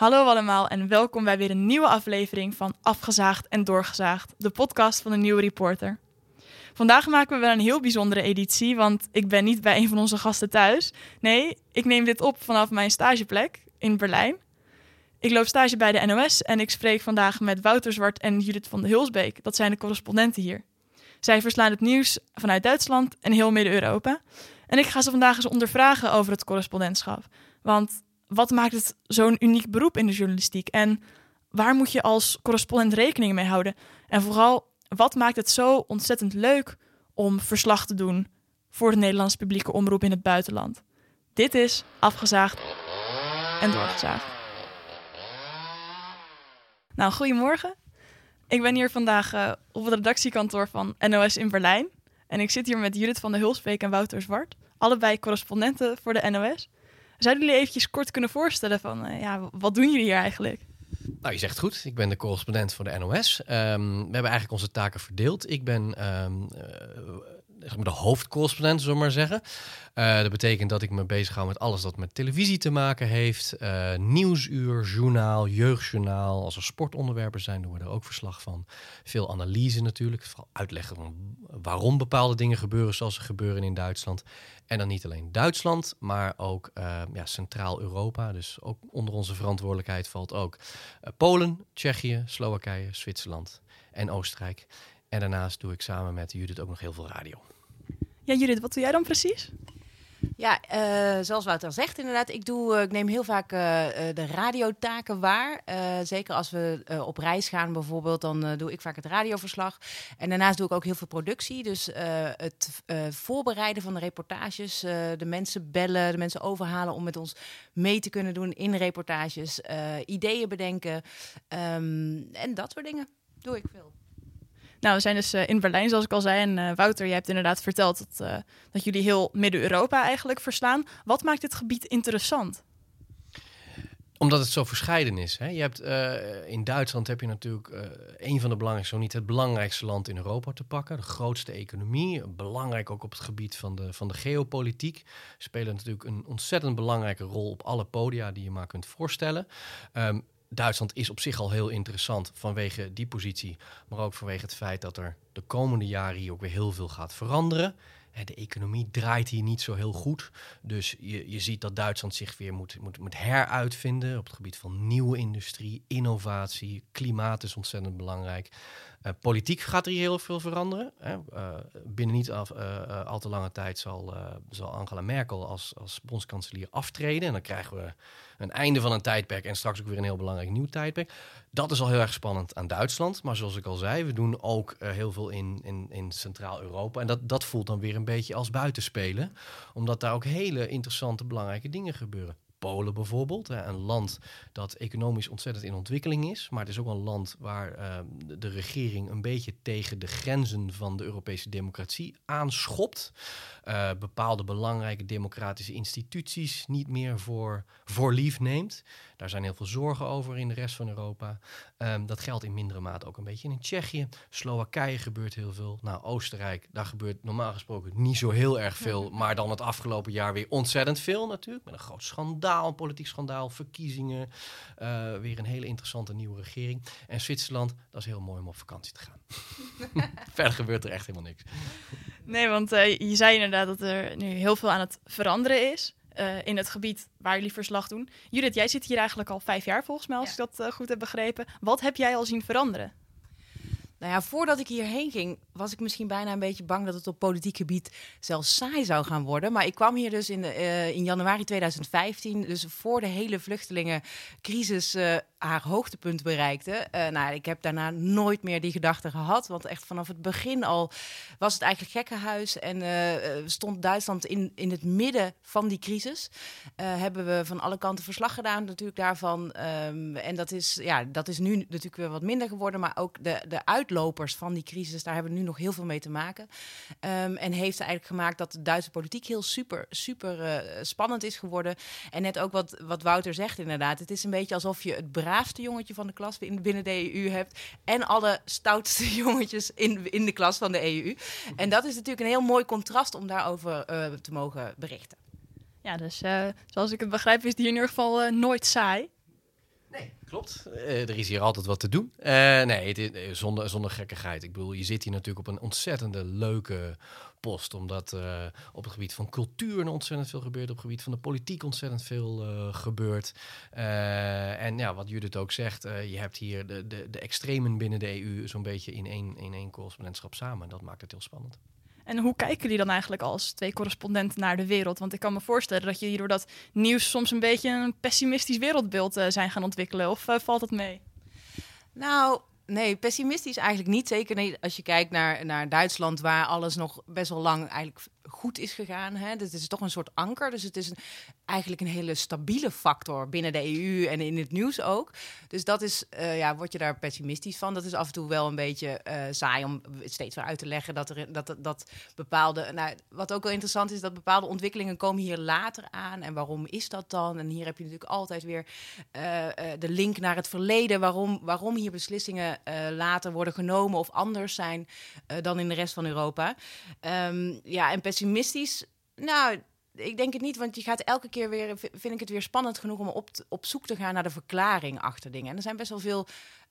Hallo allemaal en welkom bij weer een nieuwe aflevering van Afgezaagd en Doorgezaagd, de podcast van de Nieuwe Reporter. Vandaag maken we wel een heel bijzondere editie, want ik ben niet bij een van onze gasten thuis. Nee, ik neem dit op vanaf mijn stageplek in Berlijn. Ik loop stage bij de NOS en ik spreek vandaag met Wouter Zwart en Judith van de Hulsbeek. Dat zijn de correspondenten hier. Zij verslaan het nieuws vanuit Duitsland en heel Midden-Europa. En ik ga ze vandaag eens ondervragen over het correspondentschap. Want wat maakt het zo'n uniek beroep in de journalistiek? En waar moet je als correspondent rekening mee houden? En vooral, wat maakt het zo ontzettend leuk om verslag te doen voor de Nederlandse publieke omroep in het buitenland? Dit is afgezaagd en doorgezaagd. Nou, goedemorgen. Ik ben hier vandaag uh, op het redactiekantoor van NOS in Berlijn. En ik zit hier met Judith van der Hulsbeek en Wouter Zwart. Allebei correspondenten voor de NOS. Zouden jullie eventjes kort kunnen voorstellen van, uh, ja, wat doen jullie hier eigenlijk? Nou, je zegt goed. Ik ben de correspondent voor de NOS. Um, we hebben eigenlijk onze taken verdeeld. Ik ben zeg maar de hoofdcorrespondent, zullen we maar zeggen. Uh, dat betekent dat ik me bezig hou met alles dat met televisie te maken heeft. Uh, nieuwsuur, journaal, jeugdjournaal. Als er sportonderwerpen zijn, doen we er ook verslag van. Veel analyse natuurlijk. Vooral uitleggen van waarom bepaalde dingen gebeuren zoals ze gebeuren in Duitsland. En dan niet alleen Duitsland, maar ook uh, ja, Centraal-Europa. Dus ook onder onze verantwoordelijkheid valt ook Polen, Tsjechië, Slowakije, Zwitserland en Oostenrijk. En daarnaast doe ik samen met Judith ook nog heel veel radio. Ja, Judith, wat doe jij dan precies? Ja, uh, zoals Wouter al zegt, inderdaad. Ik, doe, uh, ik neem heel vaak uh, de radiotaken waar. zeker als we op reis gaan bijvoorbeeld, dan doe ik vaak het radioverslag. En daarnaast doe ik ook heel veel productie. Dus het voorbereiden van de reportages. de mensen bellen, de mensen overhalen om met ons mee te kunnen doen in reportages. ideeën bedenken. Um, en dat soort dingen doe ik veel. Nou, we zijn dus uh, in Berlijn, zoals ik al zei. En uh, Wouter, je hebt inderdaad verteld dat, uh, dat jullie heel Midden-Europa eigenlijk verslaan. Wat maakt dit gebied interessant? Omdat het zo verscheiden is. Hè? Je hebt, in Duitsland heb je natuurlijk een van de belangrijkste, zo niet het belangrijkste land in Europa te pakken. De grootste economie. Belangrijk ook op het gebied van de, van de geopolitiek. Spelen natuurlijk een ontzettend belangrijke rol op alle podia die je maar kunt voorstellen. Um, Duitsland is op zich al heel interessant vanwege die positie, maar ook vanwege het feit dat er de komende jaren hier ook weer heel veel gaat veranderen. De economie draait hier niet zo heel goed. Dus je, je ziet dat Duitsland zich weer moet, moet, moet heruitvinden op het gebied van nieuwe industrie, innovatie. Klimaat is ontzettend belangrijk. Uh, politiek gaat er hier heel veel veranderen. Hè. Uh, binnen niet af, uh, al te lange tijd zal, zal Angela Merkel als, als bondskanselier aftreden. En dan krijgen we een einde van een tijdperk en straks ook weer een heel belangrijk nieuw tijdperk. Dat is al heel erg spannend aan Duitsland. Maar zoals ik al zei, we doen ook heel veel in, in, in Centraal-Europa. En dat, dat voelt dan weer een beetje als buitenspelen. Omdat daar ook hele interessante, belangrijke dingen gebeuren. Polen bijvoorbeeld. Een land dat economisch ontzettend in ontwikkeling is. Maar het is ook een land waar uh, de regering een beetje tegen de grenzen van de Europese democratie aanschopt. Uh, bepaalde belangrijke democratische instituties niet meer voor, voor lief neemt. Daar zijn heel veel zorgen over in de rest van Europa. Um, dat geldt in mindere mate ook een beetje in Tsjechië. Slowakije gebeurt heel veel. Nou, Oostenrijk, daar gebeurt normaal gesproken niet zo heel erg veel. Maar dan het afgelopen jaar weer ontzettend veel natuurlijk. Met een groot schandaal, een politiek schandaal, verkiezingen. Uh, weer een hele interessante nieuwe regering. En Zwitserland, dat is heel mooi om op vakantie te gaan. Verder gebeurt er echt helemaal niks. Nee, want uh, je zei inderdaad dat er nu heel veel aan het veranderen is. Uh, in het gebied waar jullie verslag doen. Judith, jij zit hier eigenlijk al vijf jaar volgens mij, als ja. ik dat uh, goed heb begrepen. Wat heb jij al zien veranderen? Nou ja, voordat ik hierheen ging, was ik misschien bijna een beetje bang dat het op politiek gebied zelfs saai zou gaan worden. Maar ik kwam hier dus in, de, uh, in januari 2015, dus voor de hele vluchtelingencrisis uh, haar hoogtepunt bereikte. Uh, nou, ik heb daarna nooit meer die gedachte gehad, want echt vanaf het begin al was het eigenlijk gekkenhuis en stond Duitsland in, in het midden van die crisis. hebben we van alle kanten verslag gedaan natuurlijk daarvan. Um, en dat is, ja, dat is nu natuurlijk weer wat minder geworden, maar ook de, de uit uitlopers van die crisis, daar hebben we nu nog heel veel mee te maken. Um, en heeft eigenlijk gemaakt dat de Duitse politiek heel super, super spannend is geworden. En net ook wat, wat Wouter zegt inderdaad. Het is een beetje alsof je het braafste jongetje van de klas binnen de EU hebt. En alle stoutste jongetjes in, in de klas van de EU. En dat is natuurlijk een heel mooi contrast om daarover uh, te mogen berichten. Ja, dus uh, zoals ik het begrijp is die in ieder geval nooit saai. Nee, Klopt. Eh, er is hier altijd wat te doen. Eh, nee, het is, eh, zonder, zonder gekkigheid. Ik bedoel, je zit hier natuurlijk op een ontzettende leuke post. Omdat eh, op het gebied van cultuur ontzettend veel gebeurt. Op het gebied van de politiek ontzettend veel eh, gebeurt. Eh, en ja, wat Judith ook zegt, eh, je hebt hier de, de, de extremen binnen de EU zo'n beetje in één, in één correspondentschap samen. Dat maakt het heel spannend. En hoe kijken jullie dan eigenlijk als twee correspondenten naar de wereld? Want ik kan me voorstellen dat jullie door dat nieuws soms een beetje een pessimistisch wereldbeeld eh, zijn gaan ontwikkelen. Of valt dat mee? Nou, nee, pessimistisch eigenlijk niet. Zeker als je kijkt naar, naar Duitsland, waar alles nog best wel lang eigenlijk goed is gegaan. Hè. Het is toch een soort anker. Dus het is een, eigenlijk een hele stabiele factor binnen de EU en in het nieuws ook. Dus dat is, eh, ja, word je daar pessimistisch van. Dat is af en toe wel een beetje eh, saai om steeds weer uit te leggen dat er dat, dat, bepaalde. Nou, wat ook wel interessant is, dat bepaalde ontwikkelingen komen hier later aan. En waarom is dat dan? En hier heb je natuurlijk altijd weer eh, de link naar het verleden. Waarom, waarom hier beslissingen later worden genomen of anders zijn dan in de rest van Europa. Ehm, ja, en pessimistisch. Nou, ik denk het niet, want je gaat elke keer weer, vind ik het weer spannend genoeg om op, op zoek te gaan naar de verklaring achter dingen. En er zijn best wel veel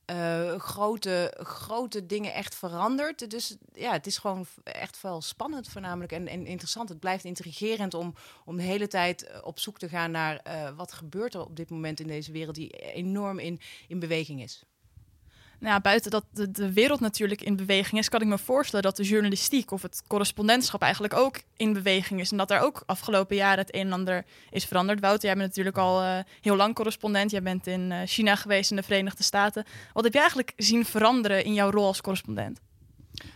eh, grote, grote dingen echt veranderd. Dus ja, het is gewoon echt wel spannend voornamelijk en, en interessant. Het blijft intrigerend om, om de hele tijd eh, op zoek te gaan naar eh, wat gebeurt er op dit moment in deze wereld die enorm in, in beweging is. Nou buiten dat de, de wereld natuurlijk in beweging is, kan ik me voorstellen dat de journalistiek of het correspondentschap eigenlijk ook in beweging is. En dat daar ook afgelopen jaren het een en ander is veranderd. Wouter, jij bent natuurlijk al eh, heel lang correspondent. Jij bent in eh, China geweest, in de Verenigde Staten. Wat heb je eigenlijk zien veranderen in jouw rol als correspondent?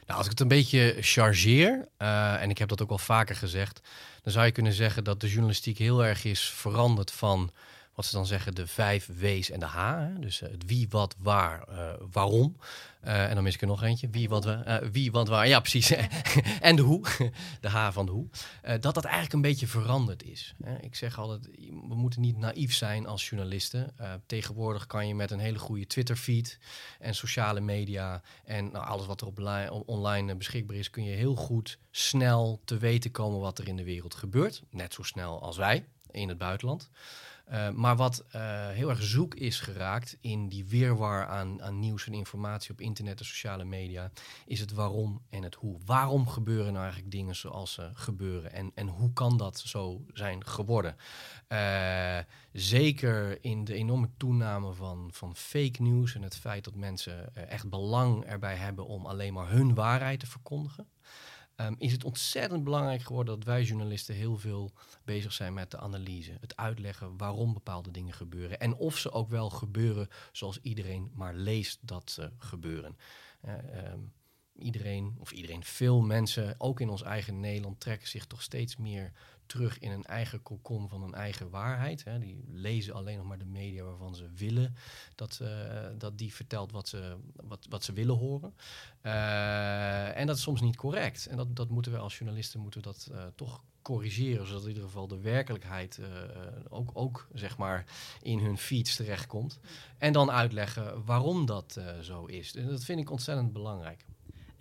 Nou, als ik het een beetje chargeer, eh, en ik heb dat ook wel vaker gezegd, dan zou je kunnen zeggen dat de journalistiek heel erg is veranderd van wat ze dan zeggen de vijf W's en de H. Hè? Dus eh, het wie, wat, waar, eh, waarom. Eh, en dan mis ik er nog eentje. Wie, wat, wa- wie, wat, waar. Ja, precies. en de hoe. De H van de hoe. Dat dat eigenlijk een beetje veranderd is. Hè? Ik zeg altijd, we moeten niet naïef zijn als journalisten. Tegenwoordig kan je met een hele goede Twitter-feed en sociale media en nou, alles wat er op li- online beschikbaar is, kun je heel goed snel te weten komen wat er in de wereld gebeurt. Net zo snel als wij in het buitenland. Eh, maar wat eh, heel erg zoek is geraakt in die weerwar aan, aan nieuws en informatie op internet en sociale media, is het waarom en het hoe. Waarom gebeuren nou eigenlijk dingen zoals ze gebeuren en, en hoe kan dat zo zijn geworden? Eh, zeker in de enorme toename van, van fake news en het feit dat mensen echt belang erbij hebben om alleen maar hun waarheid te verkondigen. Ehm, is het ontzettend belangrijk geworden dat wij journalisten heel veel bezig zijn met de analyse. Het uitleggen waarom bepaalde dingen gebeuren. En of ze ook wel gebeuren zoals iedereen maar leest dat ze gebeuren. Eh, ehm, iedereen, of iedereen, veel mensen, ook in ons eigen Nederland, trekken zich toch steeds meer terug in een eigen kokon van een eigen waarheid. Hè. Die lezen alleen nog maar de media waarvan ze willen dat, eh, dat die vertelt wat ze, wat, wat ze willen horen. Eh, en dat is soms niet correct. En dat, dat moeten we als journalisten moeten dat eh, toch corrigeren, zodat in ieder geval de werkelijkheid ook, ook zeg maar in hun feeds terechtkomt. En dan uitleggen waarom dat zo is. En dat vind ik ontzettend belangrijk.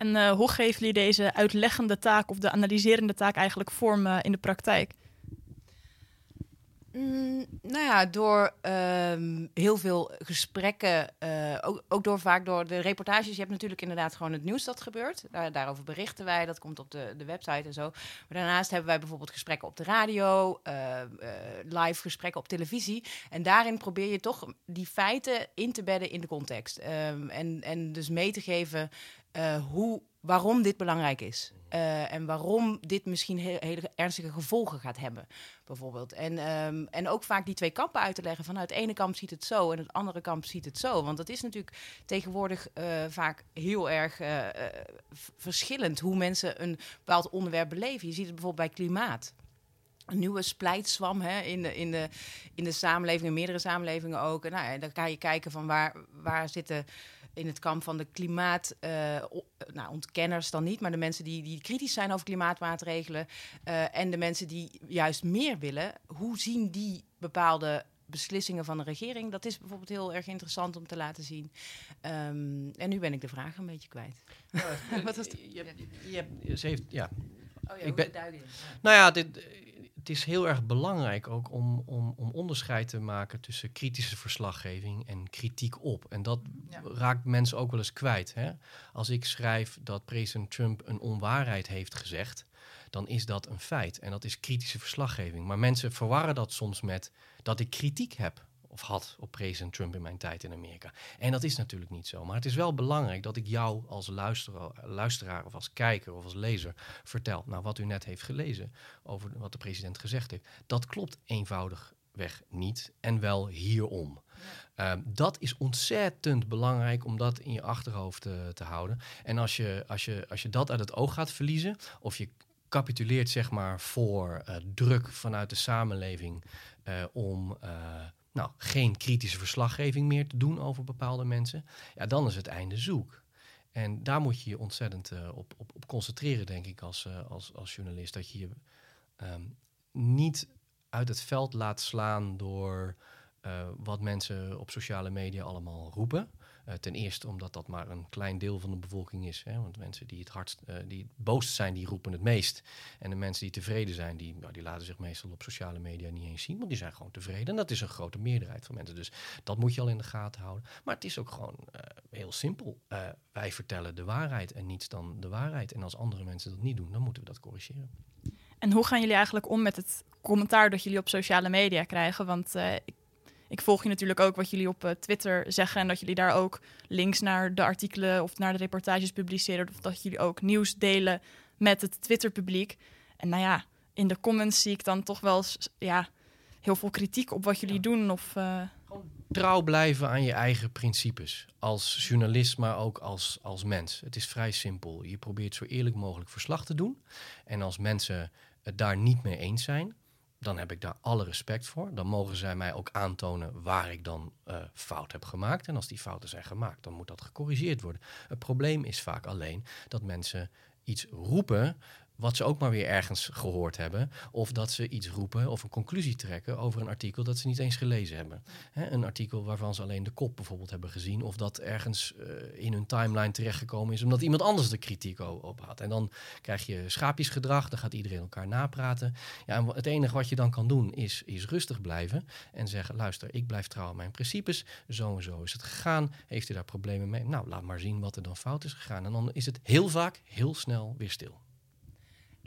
En eh, hoe geven jullie deze uitleggende taak of de analyserende taak eigenlijk vorm eh, in de praktijk? Mm, nou ja, door ehm, heel veel gesprekken, eh, ook, ook door vaak door de reportages. Je hebt natuurlijk inderdaad gewoon het nieuws dat gebeurt. Daar, daarover berichten wij, dat komt op de, de website en zo. Maar daarnaast hebben wij bijvoorbeeld gesprekken op de radio, live gesprekken op televisie. En daarin probeer je toch die feiten in te bedden in de context. Ehm, en, en dus mee te geven eh, hoe, waarom dit belangrijk is. Eh, en waarom dit misschien he- hele ernstige gevolgen gaat hebben bijvoorbeeld. En, ehm, en ook vaak die twee kampen uit te leggen. Van nou, het ene kamp ziet het zo en het andere kamp ziet het zo. Want dat is natuurlijk tegenwoordig eh, vaak heel erg verschillend hoe mensen een bepaald onderwerp beleven. Je ziet het bijvoorbeeld bij klimaat. Een nieuwe splijtswam hè, in, de, in, de, in de samenleving, in meerdere samenlevingen ook. En nou, ja, dan kan je kijken van waar, waar zitten in het kamp van de klimaat, eh, nou, ontkenners dan niet, maar de mensen die, die kritisch zijn over klimaatmaatregelen eh, en de mensen die juist meer willen, hoe zien die bepaalde beslissingen van de regering? Dat is bijvoorbeeld heel erg interessant om te laten zien. Ehm, en nu ben ik de vraag een beetje kwijt. Wat was je, ze heeft, ja, Oh Ik ben- duiden. Nou ja, dit, het is heel erg belangrijk ook om, om, om onderscheid te maken tussen kritische verslaggeving en kritiek op. En dat Ja. raakt mensen ook wel eens kwijt. Hè? Als ik schrijf dat president Trump een onwaarheid heeft gezegd, dan is dat een feit. En dat is kritische verslaggeving. Maar mensen verwarren dat soms met dat ik kritiek heb of had op president Trump in mijn tijd in Amerika. En dat is natuurlijk niet zo. Maar het is wel belangrijk dat ik jou als luisteraar, luisteraar of als kijker of als lezer vertel, nou wat u net heeft gelezen over wat de president gezegd heeft. Dat klopt eenvoudigweg niet en wel hierom. Ehm, dat is ontzettend belangrijk om dat in je achterhoofd eh, te houden. En als je, als, je, als je dat uit het oog gaat verliezen, of je capituleert zeg maar voor eh, druk vanuit de samenleving eh, om nou, geen kritische verslaggeving meer te doen over bepaalde mensen, ja, dan is het einde zoek. En daar moet je je ontzettend eh, op, op, op concentreren, denk ik, als, eh, als, als journalist. Dat je je ehm, niet uit het veld laat slaan door eh, wat mensen op sociale media allemaal roepen. Eh, ten eerste omdat dat maar een klein deel van de bevolking is. Hè? Want mensen die het hardst, eh, die het boosst zijn, die roepen het meest. En de mensen die tevreden zijn, die, nou, die laten zich meestal op sociale media niet eens zien. Want die zijn gewoon tevreden. En dat is een grote meerderheid van mensen. Dus dat moet je al in de gaten houden. Maar het is ook gewoon eh, heel simpel. Wij vertellen de waarheid en niets dan de waarheid. En als andere mensen dat niet doen, dan moeten we dat corrigeren. En hoe gaan jullie eigenlijk om met het commentaar dat jullie op sociale media krijgen? Want ik, ik volg je natuurlijk ook wat jullie op eh, Twitter zeggen en dat jullie daar ook links naar de artikelen of naar de reportages publiceren. Of dat jullie ook nieuws delen met het Twitter-publiek. En nou ja, in de comments zie ik dan toch wel eens, ja, heel veel kritiek op wat jullie Ja. doen. Of, eh, trouw blijven aan je eigen principes. Als journalist, maar ook als, als mens. Het is vrij simpel. Je probeert zo eerlijk mogelijk verslag te doen. En als mensen het daar niet mee eens zijn, dan heb ik daar alle respect voor. Dan mogen zij mij ook aantonen waar ik dan eh, fout heb gemaakt. En als die fouten zijn gemaakt, dan moet dat gecorrigeerd worden. Het probleem is vaak alleen dat mensen iets roepen wat ze ook maar weer ergens gehoord hebben. Of dat ze iets roepen of een conclusie trekken over een artikel dat ze niet eens gelezen hebben. Een artikel waarvan ze alleen de kop bijvoorbeeld hebben gezien. Of dat ergens eh, in hun timeline terechtgekomen is omdat iemand anders de kritiek op had. En dan krijg je schaapjesgedrag, dan gaat iedereen elkaar napraten. Ja, het enige wat je dan kan doen is, is rustig blijven en zeggen: luister, ik blijf trouw aan mijn principes. Zo en zo is het gegaan. Heeft u daar problemen mee? Nou, laat maar zien wat er dan fout is gegaan. En dan is het heel vaak heel snel weer stil.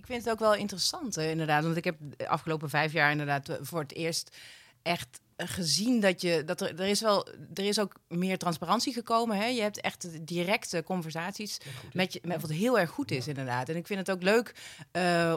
Ik vind het ook wel interessant, eh, inderdaad. Want ik heb de afgelopen vijf jaar inderdaad eh, voor het eerst echt eh, gezien dat je dat er, er is wel er is ook meer transparantie gekomen. Hè? Je hebt echt directe conversaties met je, met wat heel erg goed is, inderdaad. En ik vind het ook leuk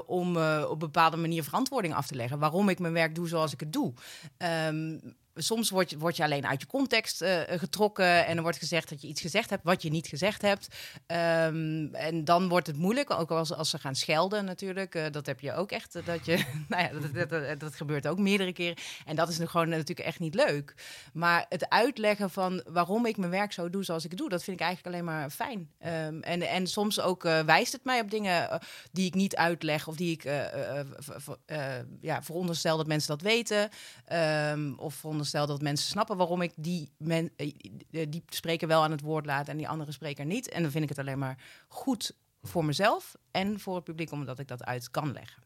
om eh, op een bepaalde manier verantwoording af te leggen. Waarom ik mijn werk doe zoals ik het doe. Ehm, soms word je, je alleen uit je context eh, getrokken en er wordt gezegd dat je iets gezegd hebt wat je niet gezegd hebt. Ehm, en dan wordt het moeilijk, ook als, als ze gaan schelden natuurlijk. Eh, dat heb je ook echt, eh, dat je, nou ja, dat, dat, dat, gebeurt ook meerdere keren. En dat is nu gewoon natuurlijk echt niet leuk. Maar het uitleggen van waarom ik mijn werk zo doe zoals ik het doe, dat vind ik eigenlijk alleen maar fijn. Ehm, en, en soms ook wijst het mij op dingen die ik niet uitleg of die ik ja, veronderstel dat mensen dat weten. Ehm, of veronderstel dat mensen snappen waarom ik die, men, eh, die spreker wel aan het woord laat en die andere spreker niet. En dan vind ik het alleen maar goed voor mezelf en voor het publiek, omdat ik dat uit kan leggen.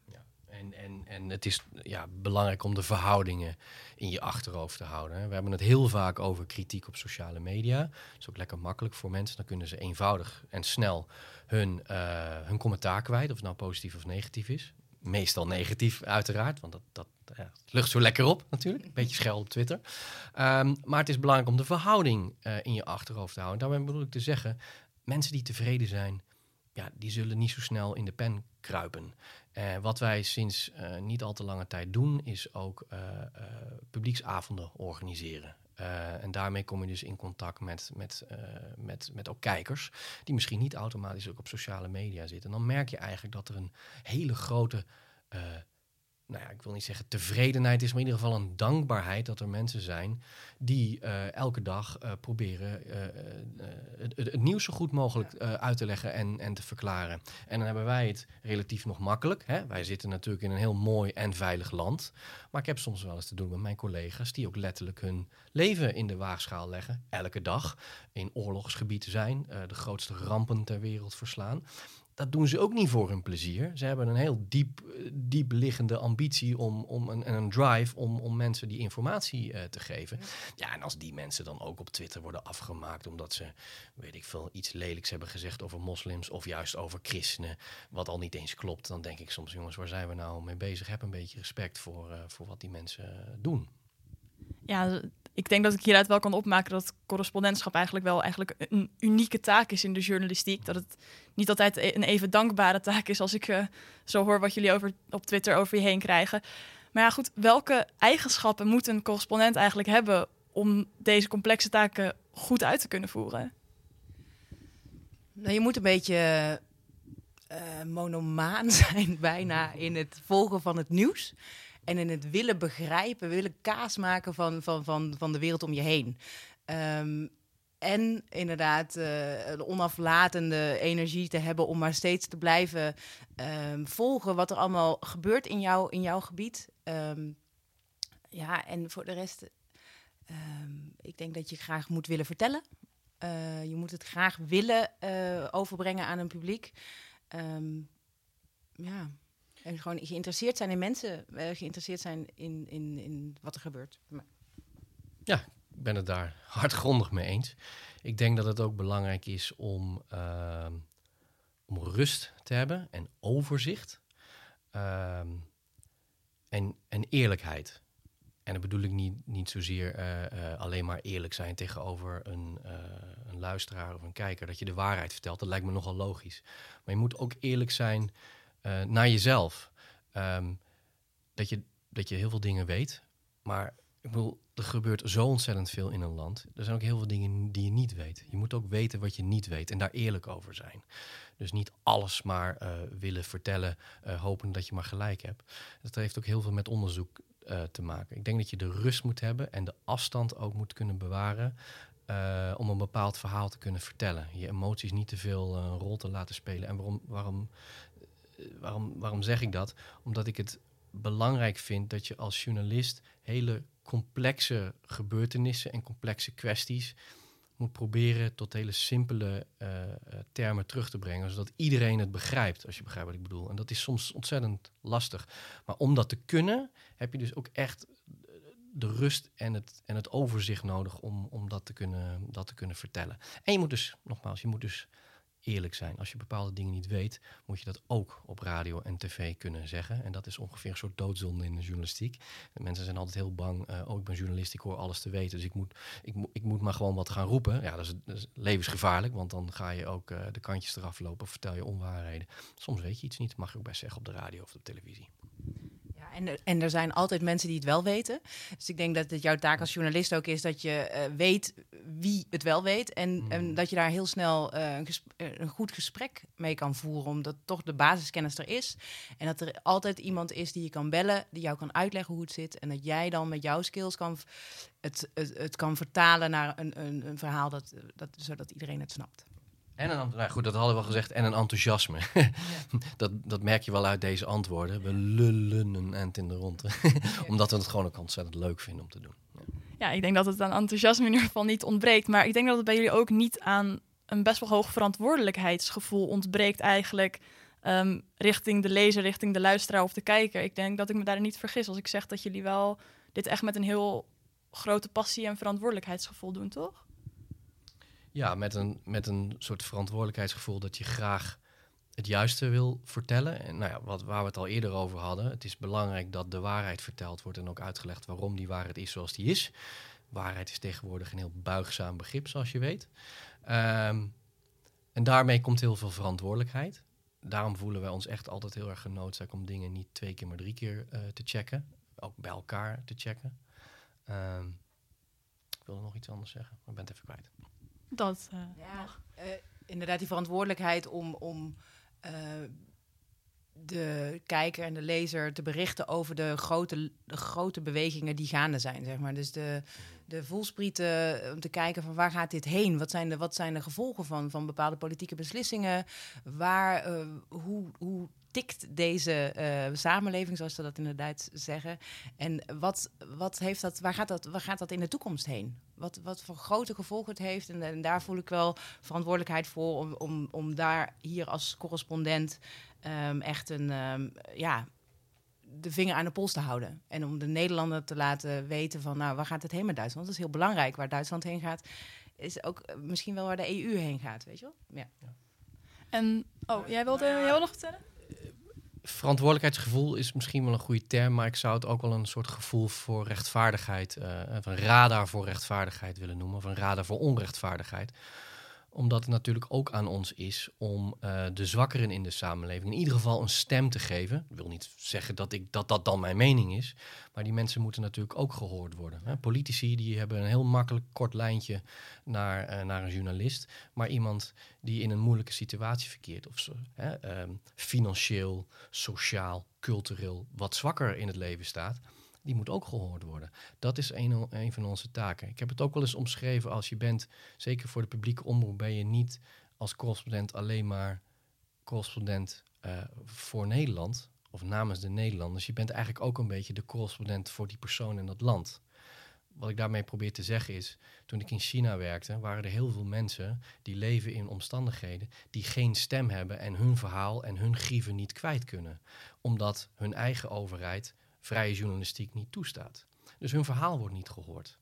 En, en, en het is ja, belangrijk om de verhoudingen in je achterhoofd te houden. We hebben het heel vaak over kritiek op sociale media. Dat is ook lekker makkelijk voor mensen. Dan kunnen ze eenvoudig en snel hun, eh, hun commentaar kwijt, of het nou positief of negatief is. Meestal negatief, uiteraard, want dat, dat ja, lucht zo lekker op natuurlijk. Een beetje schel op Twitter. Ehm, maar het is belangrijk om de verhouding eh, in je achterhoofd te houden. Daarmee bedoel ik te zeggen, mensen die tevreden zijn, ja, die zullen niet zo snel in de pen kruipen. Eh, wat wij sinds eh, niet al te lange tijd doen, is ook publieksavonden organiseren. Eh, en daarmee kom je dus in contact met, met, eh, met, met ook kijkers, die misschien niet automatisch ook op sociale media zitten. En dan merk je eigenlijk dat er een hele grote, eh, nou ja, ik wil niet zeggen tevredenheid is, maar in ieder geval een dankbaarheid dat er mensen zijn die eh, elke dag eh, proberen eh, het, het, nieuws zo goed mogelijk uit te leggen en, en te verklaren. En dan hebben wij het relatief nog makkelijk. Hè? Wij zitten natuurlijk in een heel mooi en veilig land. Maar ik heb soms wel eens te doen met mijn collega's die ook letterlijk hun leven in de waagschaal leggen. Elke dag in oorlogsgebieden zijn, de grootste rampen ter wereld verslaan. Dat doen ze ook niet voor hun plezier. Ze hebben een heel diep, diep liggende ambitie om, om een, en een drive om, om mensen die informatie uh, te geven. Ja, en als die mensen dan ook op Twitter worden afgemaakt omdat ze, weet ik veel, iets lelijks hebben gezegd over moslims of juist over christenen, wat al niet eens klopt, dan denk ik soms, jongens, waar zijn we nou mee bezig? Heb een beetje respect voor, uh, voor wat die mensen doen. Ja, ik denk dat ik hieruit wel kan opmaken dat correspondentschap eigenlijk wel eigenlijk een unieke taak is in de journalistiek. Dat het niet altijd e-, een even dankbare taak is als ik uh, zo hoor wat jullie over, op Twitter over je heen krijgen. Maar ja, goed, welke eigenschappen moet een correspondent eigenlijk hebben om deze complexe taken goed uit te kunnen voeren? Nou, je moet een beetje uh, monomaan zijn bijna in het volgen van het nieuws. En in het willen begrijpen, willen kaas maken van, van, van, van de wereld om je heen. Um, en inderdaad uh, een onaflatende energie te hebben om maar steeds te blijven um, volgen wat er allemaal gebeurt in, jou, in jouw gebied. Um, ja, en voor de rest, ik denk dat je graag moet willen vertellen. Uh, je moet het graag willen uh, overbrengen aan een publiek. ja. En gewoon geïnteresseerd zijn in mensen, uh, geïnteresseerd zijn in, in, in wat er gebeurt. Ja, ik ben het daar hardgrondig mee eens. Ik denk dat het ook belangrijk is om, uh, om rust te hebben en overzicht. Uh, en, en eerlijkheid. En dat bedoel ik niet, niet zozeer uh, alleen maar eerlijk zijn tegenover een, een luisteraar of een kijker. Dat je de waarheid vertelt, dat lijkt me nogal logisch. Maar je moet ook eerlijk zijn uh, naar jezelf. Um, dat, je, dat je heel veel dingen weet. Maar ik bedoel, er gebeurt zo ontzettend veel in een land. Er zijn ook heel veel dingen die je niet weet. Je moet ook weten wat je niet weet en daar eerlijk over zijn. Dus niet alles maar uh, willen vertellen, uh, hopen dat je maar gelijk hebt. Dat heeft ook heel veel met onderzoek te maken. Ik denk dat je de rust moet hebben en de afstand ook moet kunnen bewaren. om een bepaald verhaal te kunnen vertellen. Je emoties niet te veel een rol te laten spelen. En waarom, waarom waarom, waarom zeg ik dat? Omdat ik het belangrijk vind dat je als journalist hele complexe gebeurtenissen en complexe kwesties moet proberen tot hele simpele uh, termen terug te brengen, zodat iedereen het begrijpt, als je begrijpt wat ik bedoel. En dat is soms ontzettend lastig. Maar om dat te kunnen, heb je dus ook echt de rust en het, en het overzicht nodig om, om dat, te kunnen, dat te kunnen vertellen. En je moet dus, nogmaals, je moet dus eerlijk zijn. Als je bepaalde dingen niet weet, moet je dat ook op radio en tv kunnen zeggen. En dat is ongeveer een soort doodzonde in de journalistiek. Mensen zijn altijd heel bang. Uh, oh, ik ben journalist, ik hoor alles te weten. Dus ik moet, ik, ik moet maar gewoon wat gaan roepen. Ja, dat is, levensgevaarlijk, want dan ga je ook uh, de kantjes eraf lopen vertel je onwaarheden. Soms weet je iets niet, mag je ook best zeggen op de radio of op de televisie en, er, en er zijn altijd mensen die het wel weten. Dus ik denk dat het jouw taak als journalist ook is dat je uh, weet wie het wel weet. En, mm. en dat je daar heel snel uh, een, een, goed gesprek mee kan voeren, omdat toch de basiskennis er is. En dat er altijd iemand is die je kan bellen, die jou kan uitleggen hoe het zit. En dat jij dan met jouw skills kan het, het, het kan vertalen naar een, een, een verhaal dat, dat, zodat iedereen het snapt. En een, nou goed, dat hadden we al gezegd. En een enthousiasme. dat, dat merk je wel uit deze antwoorden. We lullen een end in de ronde. Omdat we het gewoon ook ontzettend leuk vinden om te doen. Ja. ja, ik denk dat het aan enthousiasme in ieder geval niet ontbreekt. Maar ik denk dat het bij jullie ook niet aan een best wel hoog verantwoordelijkheidsgevoel ontbreekt eigenlijk. Um, richting de lezer, richting de luisteraar of de kijker. Ik denk dat ik me daar niet vergis als ik zeg dat jullie wel dit echt met een heel grote passie en verantwoordelijkheidsgevoel doen, toch? Ja, met een, met een soort verantwoordelijkheidsgevoel dat je graag het juiste wil vertellen. En nou ja, wat, waar we het al eerder over hadden. Het is belangrijk dat de waarheid verteld wordt en ook uitgelegd waarom die waarheid is zoals die is. Waarheid is tegenwoordig een heel buigzaam begrip, zoals je weet. Um, en daarmee komt heel veel verantwoordelijkheid. Daarom voelen wij ons echt altijd heel erg genoodzaakt om dingen niet twee keer, maar drie keer uh, te checken. Ook bij elkaar te checken. Um, ik wilde nog iets anders zeggen, maar ik ben het even kwijt dat uh, ja, uh, inderdaad die verantwoordelijkheid om, om uh, de kijker en de lezer te berichten over de grote, de grote bewegingen die gaande zijn, zeg maar. Dus de, de voelsprieten om te kijken van waar gaat dit heen? Wat zijn de, wat zijn de gevolgen van, van bepaalde politieke beslissingen? Waar, hoe, hoe tikt deze eh, samenleving, zoals ze dat in het Duits zeggen? En wat, wat heeft dat, waar, gaat dat, waar gaat dat in de toekomst heen? Wat, wat voor grote gevolgen het heeft. En, en daar voel ik wel verantwoordelijkheid voor om, om, om daar hier als correspondent ehm, echt een, ehm, ja, de vinger aan de pols te houden. En om de Nederlander te laten weten van, nou, waar gaat het heen met Duitsland? Dat is heel belangrijk. Waar Duitsland heen gaat, is ook eh, misschien wel waar de EU heen gaat, weet je wel? Ja. En, oh, jij wilde, jij wilde nog vertellen? Verantwoordelijkheidsgevoel is misschien wel een goede term, maar ik zou het ook wel een soort gevoel voor rechtvaardigheid, uh, een radar voor rechtvaardigheid willen noemen, of een radar voor onrechtvaardigheid omdat het natuurlijk ook aan ons is om uh, de zwakkeren in de samenleving in ieder geval een stem te geven. Ik wil niet zeggen dat, ik, dat dat dan mijn mening is. Maar die mensen moeten natuurlijk ook gehoord worden. Hè. Politici die hebben een heel makkelijk kort lijntje naar, uh, naar een journalist. Maar iemand die in een moeilijke situatie verkeert. Of zo, hè, um, financieel, sociaal, cultureel wat zwakker in het leven staat die moet ook gehoord worden. Dat is een, een van onze taken. Ik heb het ook wel eens omschreven als je bent, zeker voor de publieke omroep, ben je niet als correspondent alleen maar correspondent uh, voor Nederland of namens de Nederlanders. Je bent eigenlijk ook een beetje de correspondent voor die persoon in dat land. Wat ik daarmee probeer te zeggen is, toen ik in China werkte, waren er heel veel mensen die leven in omstandigheden die geen stem hebben en hun verhaal en hun grieven niet kwijt kunnen. Omdat hun eigen overheid vrije journalistiek niet toestaat. Dus hun verhaal wordt niet gehoord.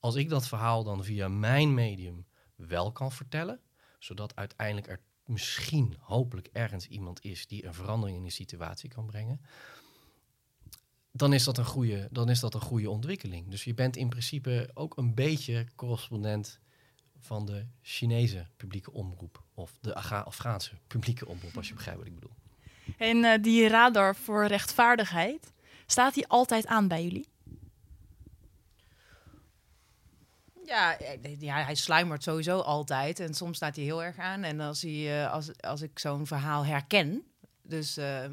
Als ik dat verhaal dan via mijn medium wel kan vertellen, zodat uiteindelijk er misschien hopelijk ergens iemand is die een verandering in de situatie kan brengen, dan is dat een goede, dan is dat een goede ontwikkeling. Dus je bent in principe ook een beetje correspondent van de Chinese publieke omroep of de Afghaanse publieke omroep, als je begrijpt wat ik bedoel. En uh, die radar voor rechtvaardigheid, Staat hij altijd aan bij jullie? Ja, eh, ja, hij sluimert sowieso altijd. En soms staat hij heel erg aan. En als, hij, uh, als, als ik zo'n verhaal herken, dus uh,